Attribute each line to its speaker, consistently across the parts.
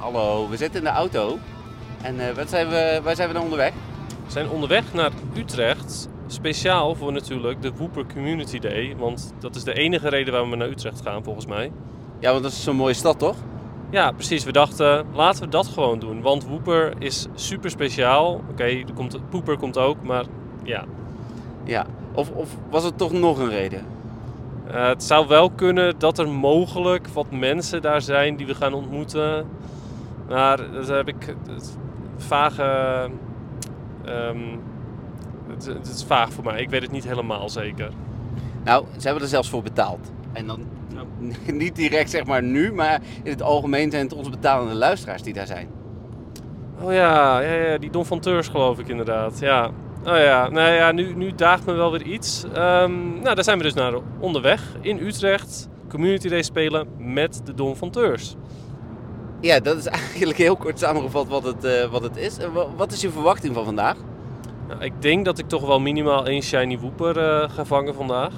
Speaker 1: Hallo, we zitten in de auto. En eh, wat zijn we, waar zijn we dan onderweg?
Speaker 2: We zijn onderweg naar Utrecht. Speciaal voor natuurlijk de Wooper Community Day. Want dat is de enige reden waarom we naar Utrecht gaan, volgens mij.
Speaker 1: Ja, want dat is zo'n mooie stad, toch?
Speaker 2: Ja, precies. We dachten, laten we dat gewoon doen. Want Wooper is super speciaal. Oké, er komt Poeper komt ook, maar ja.
Speaker 1: Ja. Of, of was het toch nog een reden?
Speaker 2: Eh, het zou wel kunnen dat er mogelijk wat mensen daar zijn die we gaan ontmoeten. Maar dat heb ik het vage. ehm, het, het is vaag voor mij. Ik weet het niet helemaal zeker.
Speaker 1: Nou, ze hebben er zelfs voor betaald. En dan niet direct zeg maar nu, maar in het algemeen zijn het onze betalende luisteraars die daar zijn.
Speaker 2: Oh ja, ja, ja die Don van Teurs geloof ik inderdaad. Ja. Oh ja, nou ja, nu, nu daagt me wel weer iets. Ehm, nou, daar zijn we dus naar onderweg in Utrecht. Community Day spelen met de Don van Teurs.
Speaker 1: Ja, dat is eigenlijk heel kort samengevat wat het, eh, wat het is. En wa- wat is je verwachting van vandaag?
Speaker 2: Nou, ik denk dat ik toch wel minimaal één shiny wooper eh, ga vangen vandaag.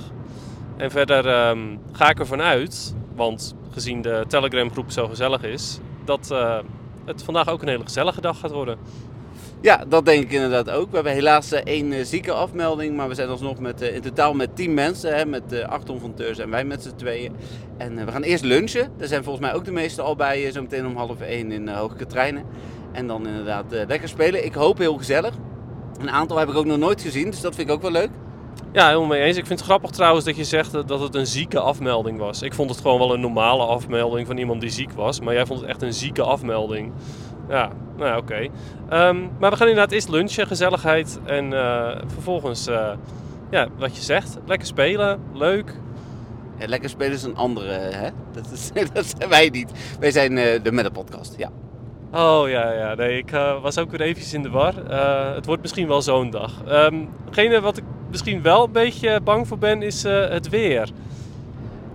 Speaker 2: En verder ehm, ga ik ervan uit, want gezien de Telegram groep zo gezellig is, dat eh, het vandaag ook een hele gezellige dag gaat worden.
Speaker 1: Ja, dat denk ik inderdaad ook. We hebben helaas eh, één eh, zieke afmelding, maar we zijn alsnog met, eh, in totaal met 10 mensen. Hè, met acht Teurs en wij met z'n tweeën. En we gaan eerst lunchen. Daar zijn volgens mij ook de meesten al bij, zo meteen om half één in uh, Hoge Katrijnen. En dan inderdaad lekker spelen. Ik hoop heel gezellig. Een aantal heb ik ook nog nooit gezien, dus dat vind ik ook wel leuk.
Speaker 2: Ja, helemaal mee eens. Ik vind het grappig trouwens dat je zegt dat het een zieke afmelding was. Ik vond het gewoon wel een normale afmelding van iemand die ziek was. Maar jij vond het echt een zieke afmelding. Ja, nou oké. Ehm, maar we gaan inderdaad eerst lunchen, gezelligheid. En eh, vervolgens, eh, ja, wat je zegt, lekker spelen, leuk.
Speaker 1: Ja, lekker spelen is een andere, hè? Dat, is, dat zijn wij niet. Wij zijn eh, de Meta Podcast, ja.
Speaker 2: Oh ja, ja, nee, ik was ook weer eventjes in de war. Het wordt misschien wel zo'n dag. Ehm hetgene wat ik misschien wel een beetje bang voor ben, is het weer.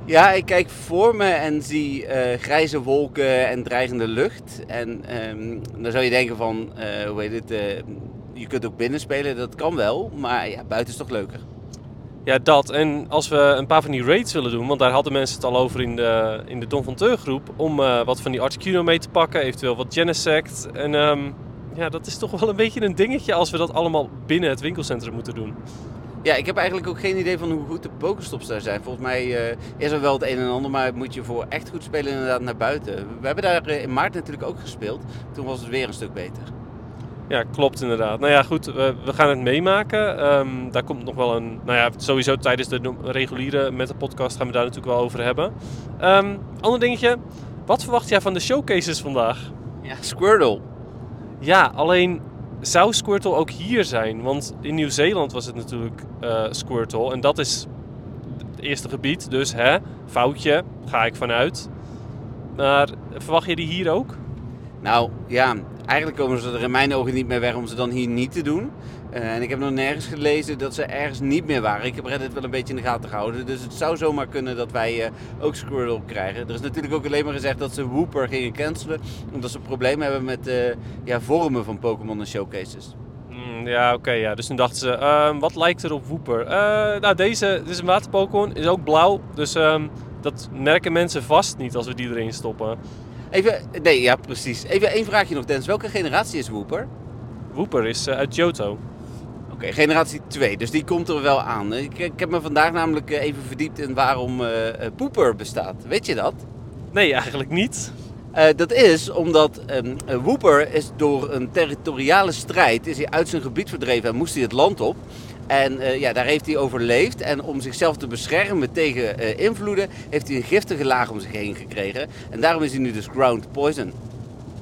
Speaker 1: Ja, ik kijk voor me en zie eh, grijze wolken en dreigende lucht. En ehm, dan zou je denken van, eh, hoe heet het, eh, je kunt ook binnen spelen, dat kan wel. Maar ja, buiten is toch leuker.
Speaker 2: Ja, dat. En als we een paar van die raids willen doen, want daar hadden mensen het al over in de, in de Don van Teur groep, om wat van die Articuno mee te pakken, eventueel wat Genesect. En ehm, ja, dat is toch wel een beetje een dingetje als we dat allemaal binnen het winkelcentrum moeten doen.
Speaker 1: Ja, ik heb eigenlijk ook geen idee van hoe goed de pokerstops daar zijn. Volgens mij eh, is er wel het een en ander, maar moet je voor echt goed spelen inderdaad naar buiten. We hebben daar eh, in maart natuurlijk ook gespeeld. Toen was het weer een stuk beter.
Speaker 2: Ja, klopt inderdaad. Nou ja, goed, we, we gaan het meemaken. Ehm, daar komt nog wel een. Nou ja, sowieso tijdens de reguliere met de podcast gaan we daar natuurlijk wel over hebben. Ehm ander dingetje. Wat verwacht jij van de showcases vandaag?
Speaker 1: Ja, Squirtle.
Speaker 2: Ja, alleen zou Squirtle ook hier zijn? Want in Nieuw-Zeeland was het natuurlijk eh, Squirtle. En dat is het eerste gebied. Dus hè, foutje, ga ik vanuit. Maar verwacht je die hier ook?
Speaker 1: Nou ja, eigenlijk komen ze er in mijn ogen niet meer weg om ze dan hier niet te doen. Eh, en ik heb nog nergens gelezen dat ze ergens niet meer waren. Ik heb Reddit wel een beetje in de gaten gehouden. Dus het zou zomaar kunnen dat wij eh, ook Squirtle krijgen. Er is natuurlijk ook alleen maar gezegd dat ze Wooper gingen cancelen. Omdat ze problemen hebben met eh, ja, vormen van Pokémon en showcases.
Speaker 2: Hmm, ja, oké. ja. Dus toen dachten ze, ehm, wat lijkt er op Wooper? Nou, deze dit is een waterpokémon, is ook blauw. Dus ehm, dat merken mensen vast niet als we die erin stoppen.
Speaker 1: Even, nee ja precies. Even één vraagje nog Dennis. Welke generatie is Wooper?
Speaker 2: Wooper is uit Johto.
Speaker 1: Oké, generatie 2, dus die komt er wel aan. Ik, ik heb me vandaag namelijk eh, even verdiept in waarom eh, eh, Pooper bestaat. Weet je dat?
Speaker 2: Nee, eigenlijk niet.
Speaker 1: Dat is omdat ehm eh, Wooper is door een territoriale strijd is hij uit zijn gebied verdreven en moest hij het land op. En ja, daar heeft hij overleefd. En om zichzelf te beschermen tegen invloeden, heeft hij een giftige laag om zich heen gekregen. En daarom is hij nu dus ground poison.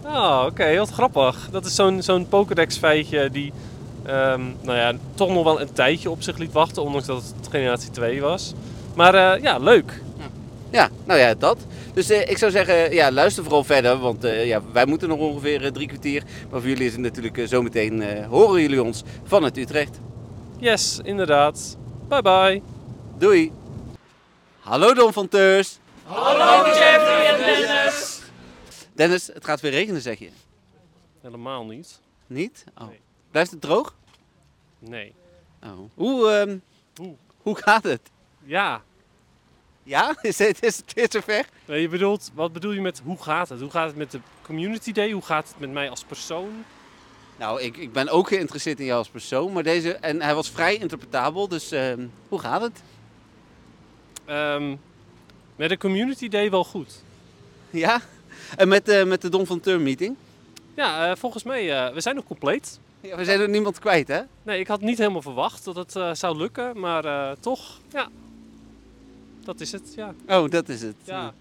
Speaker 2: Oh, oké, heel grappig. Dat is zo'n zo'n Pokédex feitje die ehm, nou ja, toch nog wel een tijdje op zich liet wachten, ondanks dat het generatie 2 was. Maar eh, ja, leuk.
Speaker 1: Ja, nou ja, dat. Dus eh, ik zou zeggen, ja, luister vooral verder, want eh, ja, wij moeten nog ongeveer drie kwartier. Maar voor jullie is het natuurlijk zometeen, eh, horen jullie ons vanuit Utrecht.
Speaker 2: Yes, inderdaad. Bye bye.
Speaker 1: Doei! Hallo Don van Teurs!
Speaker 3: Hallo Jeffrey en Dennis.
Speaker 1: Dennis, het gaat weer regenen zeg je.
Speaker 2: Helemaal niet.
Speaker 1: Niet? Oh.
Speaker 2: Nee.
Speaker 1: Blijft het droog?
Speaker 2: Nee.
Speaker 1: Oh. Hoe, ehm,
Speaker 2: Hoe?
Speaker 1: hoe gaat het?
Speaker 2: Ja.
Speaker 1: Ja? Is het, is het weer zover?
Speaker 2: Nee, je bedoelt, wat bedoel je met hoe gaat het? Hoe gaat het met de community day? Hoe gaat het met mij als persoon?
Speaker 1: Nou, ik, ik ben ook geïnteresseerd in jou als persoon, maar deze, en hij was vrij interpretabel, dus ehm, hoe gaat het?
Speaker 2: Ehm, met de community day wel goed.
Speaker 1: Ja? En met, eh, met de Don van Teur meeting?
Speaker 2: Ja, eh, volgens mij, uh, we zijn nog compleet.
Speaker 1: Ja, we zijn er niemand kwijt, hè?
Speaker 2: Nee, ik had niet helemaal verwacht dat het uh, zou lukken, maar uh, toch, ja. Dat is het, ja.
Speaker 1: Oh, dat is het.
Speaker 2: ja.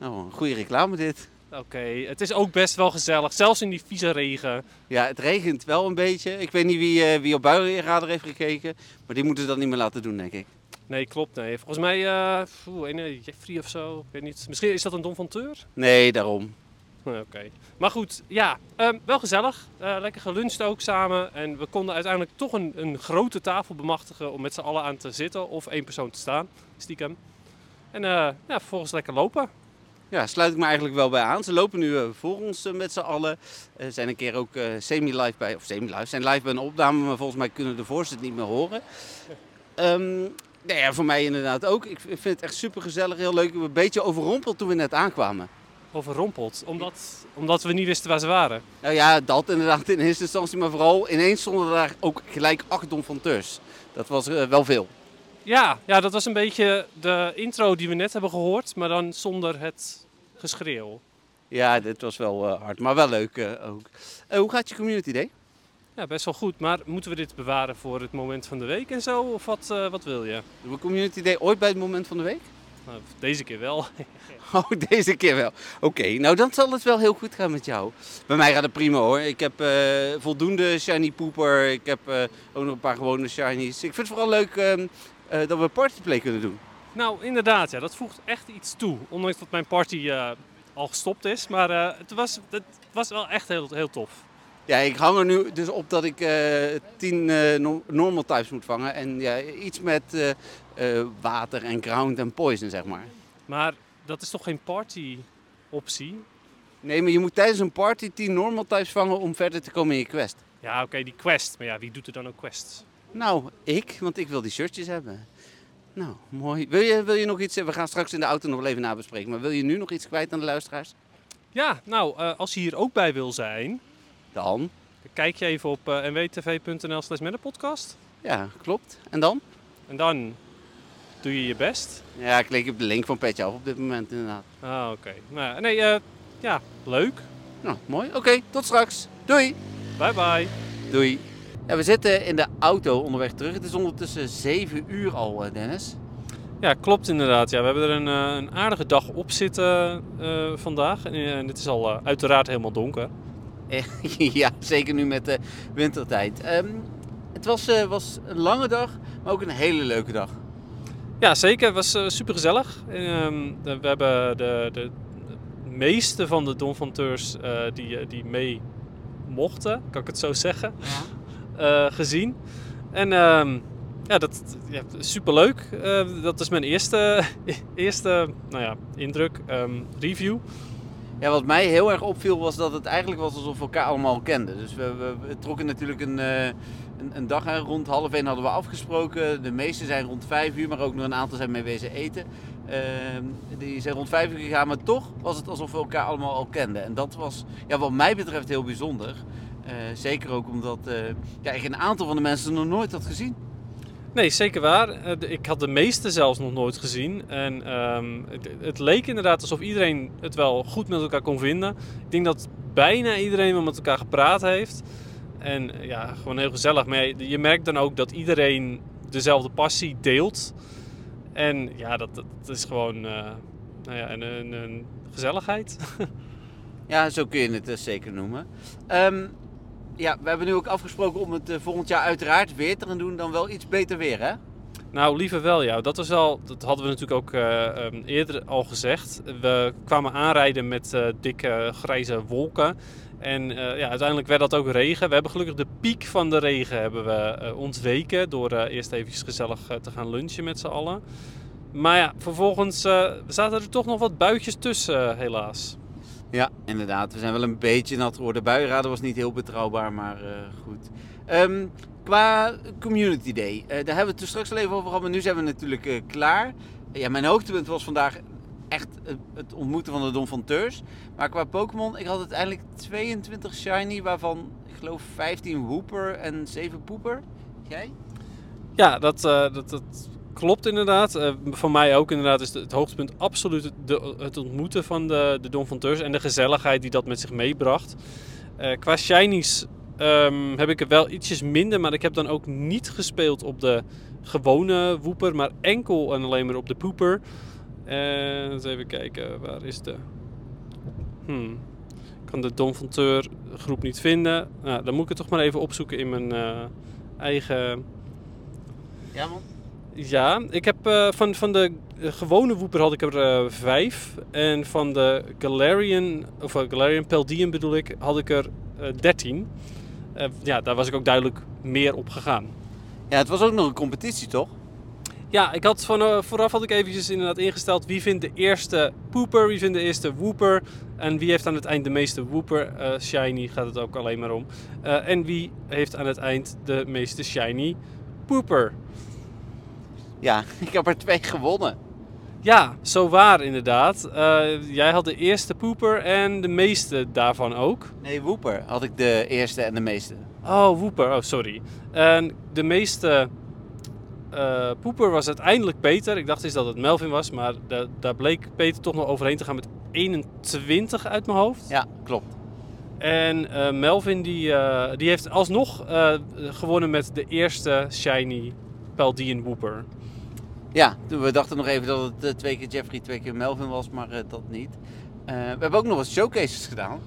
Speaker 1: Oh, een goede reclame dit.
Speaker 2: Oké, okay. het is ook best wel gezellig, zelfs in die vieze regen.
Speaker 1: Ja, het regent wel een beetje. Ik weet niet wie, uh, wie op buienradar heeft gekeken, maar die moeten dat niet meer laten doen, denk ik.
Speaker 2: Nee, klopt. Nee. Volgens mij, uh, een Jeffrey of zo, ik weet niet. Misschien is dat een Don van Teur?
Speaker 1: Nee, daarom.
Speaker 2: Oké. Maar goed, ja, um, wel gezellig. Uh, lekker geluncht ook samen. En we konden uiteindelijk toch een, een grote tafel bemachtigen om met z'n allen aan te zitten of één persoon te staan, stiekem. En uh, ja, vervolgens lekker lopen.
Speaker 1: Ja, sluit ik me eigenlijk wel bij aan. Ze lopen nu uh, voor ons met z'n allen. Ze zijn een keer ook semi-live bij, of semi-live, zijn live bij een opname, maar volgens mij kunnen de voorzitter niet meer horen. Um, nou ja, voor mij inderdaad ook. Ik vind het echt super gezellig, heel leuk. Ben een beetje overrompeld toen we net aankwamen.
Speaker 2: Overrompeld? Omdat, omdat we niet wisten waar ze waren?
Speaker 1: Nou ja, dat inderdaad in eerste instantie. Maar vooral ineens stonden daar ook gelijk acht donfonteurs. Dat was uh, wel veel.
Speaker 2: Ja, ja, dat was een beetje de intro die we net hebben gehoord. Maar dan zonder het geschreeuw.
Speaker 1: Ja, dit was wel uh, hard. Maar wel leuk uh, ook. hoe gaat je community day?
Speaker 2: Ja, best wel goed. Maar moeten we dit bewaren voor het moment van de week en zo? Of wat, wat wil je?
Speaker 1: Doen we Community Day ooit bij het moment van de week?
Speaker 2: Nou, deze keer wel.
Speaker 1: oh, deze keer wel. Oké, okay, nou dan zal het wel heel goed gaan met jou. Bij mij gaat het prima hoor. Ik heb uh, voldoende shiny pooper. Ik heb uh, ook nog een paar gewone shinies. Ik vind het vooral leuk uh, dat we partyplay kunnen doen.
Speaker 2: Nou, inderdaad. Ja, dat voegt echt iets toe. Ondanks dat mijn party al gestopt is. Maar het, was, het was wel echt heel, heel tof.
Speaker 1: Ja, ik hang er nu dus op dat ik uh, tien uh, normal types moet vangen. En ja, iets met uh, water en ground en poison, zeg maar.
Speaker 2: Maar dat is toch geen party optie?
Speaker 1: Nee, maar je moet tijdens een party 10 normal types vangen om verder te komen in je quest.
Speaker 2: Ja, oké, okay, die quest. Maar ja, wie doet er dan ook quests?
Speaker 1: Nou, ik, want ik wil die shirtjes hebben. Nou, mooi. Wil je, wil je nog iets... We gaan straks in de auto nog wel even nabespreken. Maar wil je nu nog iets kwijt aan de luisteraars?
Speaker 2: Ja, nou, als je hier ook bij wil zijn...
Speaker 1: Dan?
Speaker 2: Kijk je even op uh, nwtv.nl slash podcast.
Speaker 1: Ja, klopt. En dan?
Speaker 2: En dan doe je je best.
Speaker 1: Ja, ik klik op de link van Petje af op dit moment inderdaad.
Speaker 2: Ah, oké. Okay. Nou, nee, uh, ja, leuk.
Speaker 1: Nou, mooi. Oké, okay, tot straks. Doei.
Speaker 2: Bye bye.
Speaker 1: Doei. Ja, we zitten in de auto onderweg terug. Het is ondertussen 7 uur al, Dennis.
Speaker 2: Ja, klopt inderdaad. Ja, we hebben er een, een aardige dag op zitten uh, vandaag. En uh, het is al uiteraard helemaal donker.
Speaker 1: ja, zeker nu met de wintertijd. Um, het was, uh, was een lange dag, maar ook een hele leuke dag.
Speaker 2: Ja, zeker. Het was uh, super gezellig. Um, we hebben de, de, de, meeste van de donfanteurs uh, die, die mee mochten, kan ik het zo zeggen, ja. gezien. En um, ja, dat ja, super leuk. dat is mijn eerste, eerste nou ja, indruk, review.
Speaker 1: Ja, wat mij heel erg opviel was dat het eigenlijk was alsof we elkaar allemaal kenden. Dus we, trokken natuurlijk een, uh, een, dag. Rond half één hadden we afgesproken. De meeste zijn rond vijf uur, maar ook nog een aantal zijn mee wezen eten. Uh, die zijn rond vijf uur gegaan, maar toch was het alsof we elkaar allemaal al kenden. En dat was ja, wat mij betreft heel bijzonder. Uh, zeker ook omdat ja, ik een aantal van de mensen nog nooit had gezien.
Speaker 2: Nee, zeker waar. Ik had de meeste zelfs nog nooit gezien. En um, het, leek inderdaad alsof iedereen het wel goed met elkaar kon vinden. Ik denk dat bijna iedereen wel met elkaar gepraat heeft. En ja, gewoon heel gezellig. Maar je merkt dan ook dat iedereen dezelfde passie deelt. En ja, dat, dat is gewoon uh, nou ja, een, een, gezelligheid.
Speaker 1: ja, zo kun je het zeker noemen. Um, ja, we hebben nu ook afgesproken om het uh, volgend jaar uiteraard weer te gaan doen, dan wel iets beter weer, hè?
Speaker 2: Nou, liever wel, ja. Dat, was wel, dat hadden we natuurlijk ook eh, ehm, eerder al gezegd. We kwamen aanrijden met eh, dikke grijze wolken. En eh, ja, uiteindelijk werd dat ook regen. We hebben gelukkig de piek van de regen hebben we eh, ontweken. Door eh, eerst even gezellig eh, te gaan lunchen met z'n allen. Maar ja, vervolgens eh, zaten er toch nog wat buitjes tussen, eh, helaas.
Speaker 1: Ja, inderdaad. We zijn wel een beetje nat geworden. Buienraden was niet heel betrouwbaar, maar eh, goed. Ehm, qua Community Day, eh, daar hebben we het er straks al even over gehad, maar nu zijn we natuurlijk eh, klaar. Ja, mijn hoogtepunt was vandaag echt het- ontmoeten van de Don van Teurs. Maar qua Pokémon, ik had uiteindelijk 22 Shiny, waarvan ik geloof 15 Wooper en 7 Poeper. Jij?
Speaker 2: Ja, dat, dat, dat klopt inderdaad. Eh voor mij ook inderdaad is het hoogtepunt absoluut de, het ontmoeten van de, de Don van Teurs en de gezelligheid die dat met zich meebracht. Eh, qua shinies ehm, heb ik er wel ietsjes minder, maar ik heb dan ook niet gespeeld op de gewone Wooper, maar enkel en alleen maar op de Pooper. Eens even kijken, waar is de... Hmm. Ik kan de Don van Teur groep niet vinden. Nou, dan moet ik het toch maar even opzoeken in mijn eigen...
Speaker 1: Ja, man.
Speaker 2: Ja, ik heb eh, van, van de eh, gewone Wooper had ik er eh, vijf. En van de Galarian, of uh, Galarian Peldian bedoel ik, had ik er dertien. Ja, daar was ik ook duidelijk meer op gegaan.
Speaker 1: Ja, het was ook nog een competitie, toch?
Speaker 2: Ja, ik had van, vooraf had ik eventjes inderdaad ingesteld wie vindt de eerste Pooper, wie vindt de eerste Wooper. En wie heeft aan het eind de meeste Wooper. shiny gaat het ook alleen maar om. En wie heeft aan het eind de meeste Shiny Pooper.
Speaker 1: Ja, ik heb er twee gewonnen.
Speaker 2: Ja, zo waar inderdaad. Eh, jij had de eerste pooper en de meeste daarvan ook.
Speaker 1: Nee, Wooper had ik de eerste en de meeste.
Speaker 2: Oh, Wooper. Oh, sorry. En de meeste eh pooper was uiteindelijk Peter. Ik dacht eens dat het Melvin was, maar da- daar bleek Peter toch nog overheen te gaan met 21 uit mijn hoofd.
Speaker 1: Ja, klopt.
Speaker 2: En eh, Melvin die, die heeft alsnog gewonnen met de eerste shiny Paldean Wooper.
Speaker 1: Ja, we dachten nog even dat het eh, twee keer Jeffrey, twee keer Melvin was, maar eh, dat niet. Eh, we hebben ook nog wat showcases gedaan.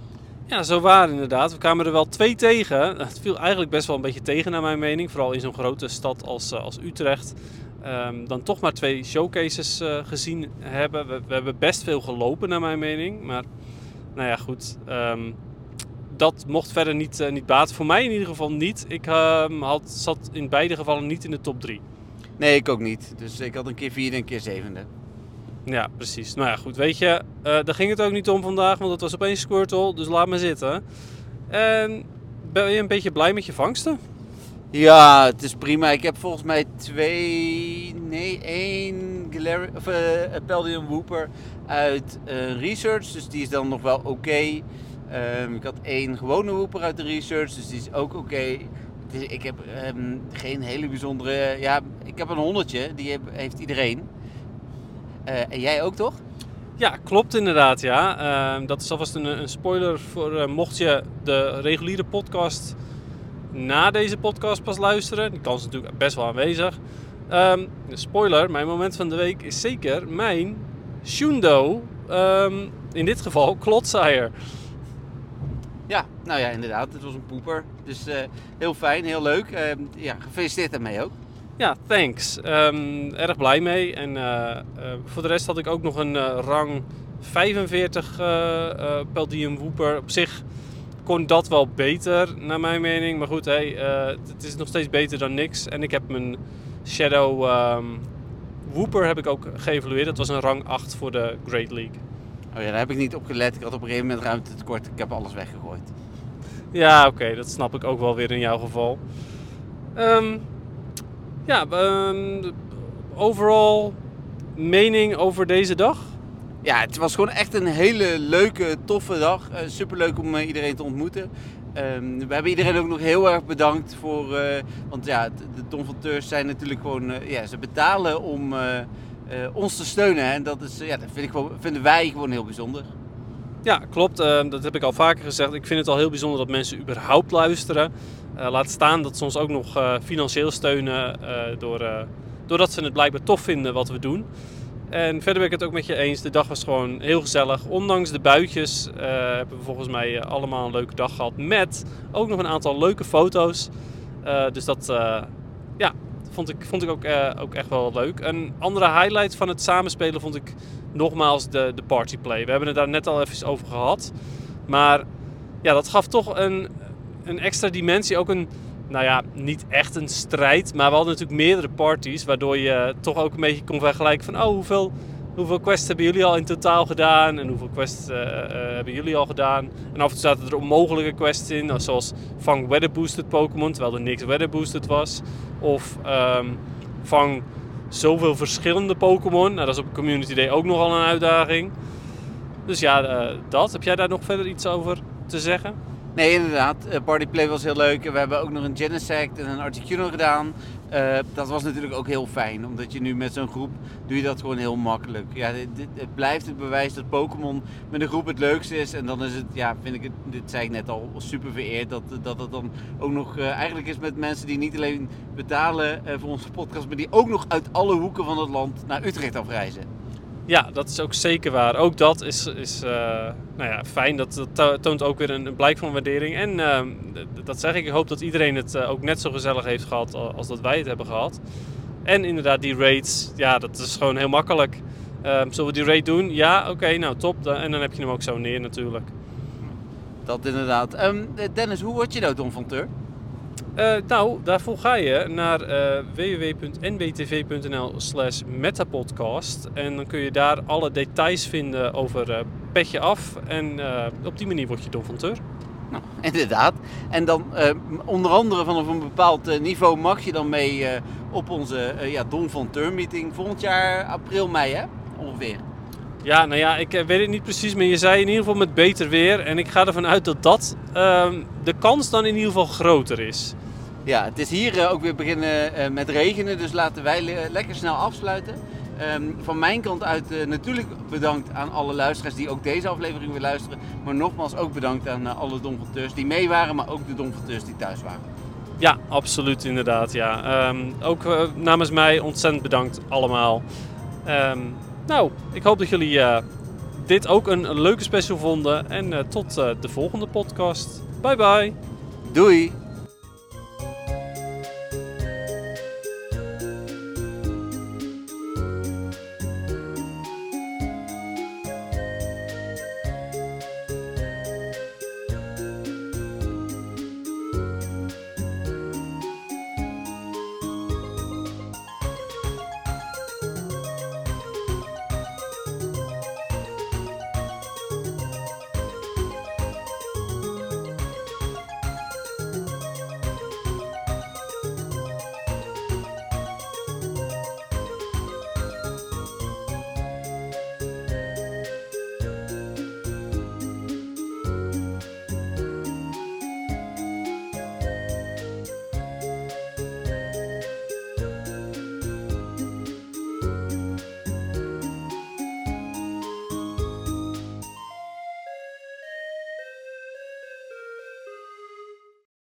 Speaker 2: Ja, zo waar inderdaad. We kwamen er wel twee tegen. Het viel eigenlijk best wel een beetje tegen naar mijn mening. Vooral in zo'n grote stad als, als Utrecht. Ehm, dan toch maar twee showcases gezien hebben. We, we hebben best veel gelopen naar mijn mening. Maar nou ja, goed. Ehm, dat mocht verder niet, eh, niet baten. Voor mij in ieder geval niet. Ik ehm, had, zat in beide gevallen niet in de top 3.
Speaker 1: Nee, ik ook niet. Dus ik had een keer vierde en een keer zevende.
Speaker 2: Ja, precies. Nou ja, goed. Weet je, eh, daar ging het ook niet om vandaag, want het was opeens Squirtle, dus laat maar zitten. En ben je een beetje blij met je vangsten?
Speaker 1: Ja, het is prima. Ik heb volgens mij twee, nee, één Galari- of, eh, Paldean Wooper uit eh, Research. Dus die is dan nog wel oké. Ehm, ik had één gewone Wooper uit de Research, dus die is ook oké. Ik heb ehm, geen hele bijzondere... Ja, ik heb een honderdje, die heeft iedereen. Eh, en jij ook toch?
Speaker 2: Ja, klopt inderdaad, ja. Ehm, dat is alvast een, een spoiler voor eh, mocht je de reguliere podcast na deze podcast pas luisteren. Die kans is natuurlijk best wel aanwezig. Spoiler, mijn moment van de week is zeker mijn Shundo. in dit geval Klotzaier.
Speaker 1: Ja, nou ja, inderdaad. Het was een poeper. Dus eh, heel fijn, heel leuk. Ehm, ja, gefeliciteerd daarmee ook.
Speaker 2: Ja, thanks. Ehm, erg blij mee. En eh, eh, voor de rest had ik ook nog een eh, rang 45 uh, Peldium Wooper. Op zich kon dat wel beter, naar mijn mening. Maar goed, hey, eh, het is nog steeds beter dan niks. En ik heb mijn Shadow ehm, Wooper heb ik ook geëvalueerd. Dat was een rang 8 voor de Great League.
Speaker 1: Oh ja, daar heb ik niet op gelet. Ik had op een gegeven moment ruimte tekort. Ik heb alles weggegooid.
Speaker 2: Ja, oké, dat snap ik ook wel weer in jouw geval. Ehm, ja, ehm, overal mening over deze dag?
Speaker 1: Ja, het was gewoon echt een hele leuke, toffe dag. Uh, superleuk om uh, iedereen te ontmoeten. Um, we hebben iedereen ook nog heel erg bedankt voor... Uh, want ja, de donateurs zijn natuurlijk gewoon... ja, ze betalen om ons te steunen. En dat, is, ja, dat vind ik gewoon, vinden wij gewoon heel bijzonder.
Speaker 2: Ja, klopt. Uh, dat heb ik al vaker gezegd. Ik vind het al heel bijzonder dat mensen überhaupt luisteren. Uh, laat staan dat ze ons ook nog financieel steunen door, doordat ze het blijkbaar tof vinden wat we doen. En verder ben ik het ook met je eens. De dag was gewoon heel gezellig. Ondanks de buitjes hebben we volgens mij allemaal een leuke dag gehad. Met ook nog een aantal leuke foto's. Dus dat, uh, ja, vond ik, vond ik ook, eh, ook echt wel leuk. Een andere highlight van het samenspelen vond ik nogmaals de, de partyplay. We hebben het daar net al even over gehad. Maar ja, dat gaf toch een, een extra dimensie. Ook een, nou ja, niet echt een strijd. Maar we hadden natuurlijk meerdere parties. Waardoor je toch ook een beetje kon vergelijken van... Oh, hoeveel, hoeveel quests hebben jullie al in totaal gedaan? En hoeveel quests eh, eh, hebben jullie al gedaan? En af en toe zaten er onmogelijke quests in. nou, Zoals vang weather boosted Pokémon. Terwijl er niks weather boosted was. Of ehm, vang zoveel verschillende Pokémon. Nou, dat is op Community Day ook nogal een uitdaging. Dus ja, eh, dat. Heb jij daar nog verder iets over te zeggen?
Speaker 1: Nee, inderdaad. Partyplay was heel leuk. We hebben ook nog een Genesect en een Articuno gedaan. Eh, dat was natuurlijk ook heel fijn, omdat je nu met zo'n groep doe je dat gewoon heel makkelijk. Ja, dit, het blijft het bewijs dat Pokémon met een groep het leukste is. En dan is het, ja, vind ik het, dit zei ik net al, super vereerd dat, dat het dan ook nog eh, eigenlijk is met mensen die niet alleen betalen eh, voor onze podcast, maar die ook nog uit alle hoeken van het land naar Utrecht afreizen.
Speaker 2: Ja, dat is ook zeker waar. Ook dat is, is eh, nou ja, fijn. Dat, dat to- toont ook weer een, blijk van waardering. En ehm, dat zeg ik. Ik hoop dat iedereen het eh, ook net zo gezellig heeft gehad als dat wij het hebben gehad. En inderdaad, die raids, ja, dat is gewoon heel makkelijk. Ehm, zullen we die raid doen? Ja, oké, nou top. En dan heb je hem ook zo neer natuurlijk.
Speaker 1: Dat inderdaad. Ehm, Dennis, hoe word je nou Don van Teur?
Speaker 2: Eh, nou, daarvoor ga je naar eh, www.nbtv.nl slash metapodcast. En dan kun je daar alle details vinden over eh, Petje Af. En op die manier word je donfanteur.
Speaker 1: Nou, inderdaad. En dan onder andere vanaf een bepaald niveau mag je dan mee op onze ja, Don van Teur meeting volgend jaar april, mei hè? Ongeveer.
Speaker 2: Ja, nou ja, ik eh, weet het niet precies, maar je zei in ieder geval met beter weer. En ik ga ervan uit dat dat ehm, de kans dan in ieder geval groter is.
Speaker 1: Ja, het is hier eh, ook weer beginnen eh, met regenen, dus laten wij le- lekker snel afsluiten. Ehm, van mijn kant uit natuurlijk bedankt aan alle luisteraars die ook deze aflevering weer luisteren. Maar nogmaals ook bedankt aan alle donfonteurs die mee waren, maar ook de donfonteurs die thuis waren.
Speaker 2: Ja, absoluut inderdaad. Ja. Ehm, ook namens mij ontzettend bedankt allemaal. Nou, ik hoop dat jullie eh, dit ook een, leuke special vonden. En eh, tot eh, de volgende podcast. Bye bye.
Speaker 1: Doei!